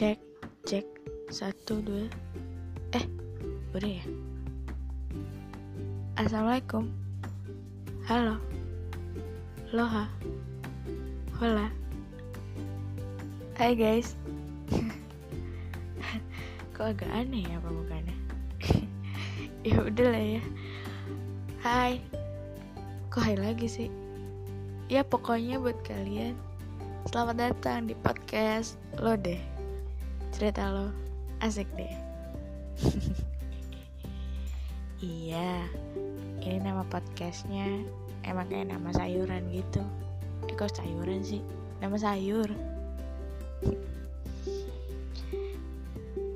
cek cek. Satu dua. Eh udah ya? Assalamualaikum. Halo. Loha. Hola. Hai guys. Kok agak aneh ya pembukaannya? Ya udah lah ya. Hai. Kok hai lagi sih? Ya pokoknya buat kalian selamat datang di podcast lo deh cerita lo. Asik deh. Iya ini nama podcastnya emang kayak nama sayuran gitu. Eh kok sayuran sih? Nama sayur.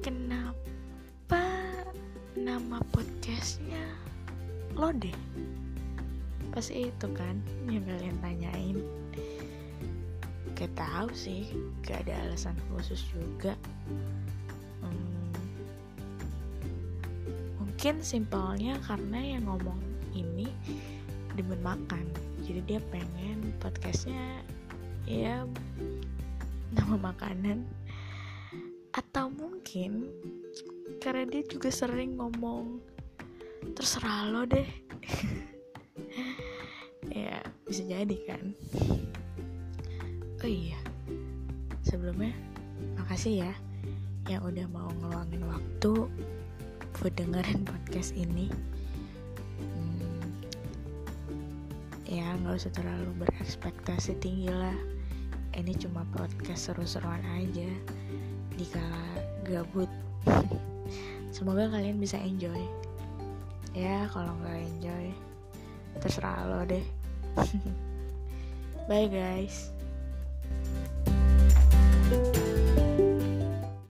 Kenapa nama podcastnya lo deh? Pasti itu kan yang kalian tanyain gak tahu sih gak ada alasan khusus juga. Hmm, mungkin simpelnya karena yang ngomong ini demen makan. Jadi dia pengen podcastnya ya nama makanan. Atau mungkin karena dia juga sering ngomong terserah lo deh. Ya bisa jadi kan oh iya. Sebelumnya makasih ya yang udah mau ngeluangin waktu buat dengerin podcast ini. Hmm, ya nggak usah terlalu berekspektasi tinggi lah. Ini cuma podcast seru-seruan aja di kala gabut. Semoga kalian bisa enjoy. Ya kalau nggak enjoy terserah lo deh. Bye guys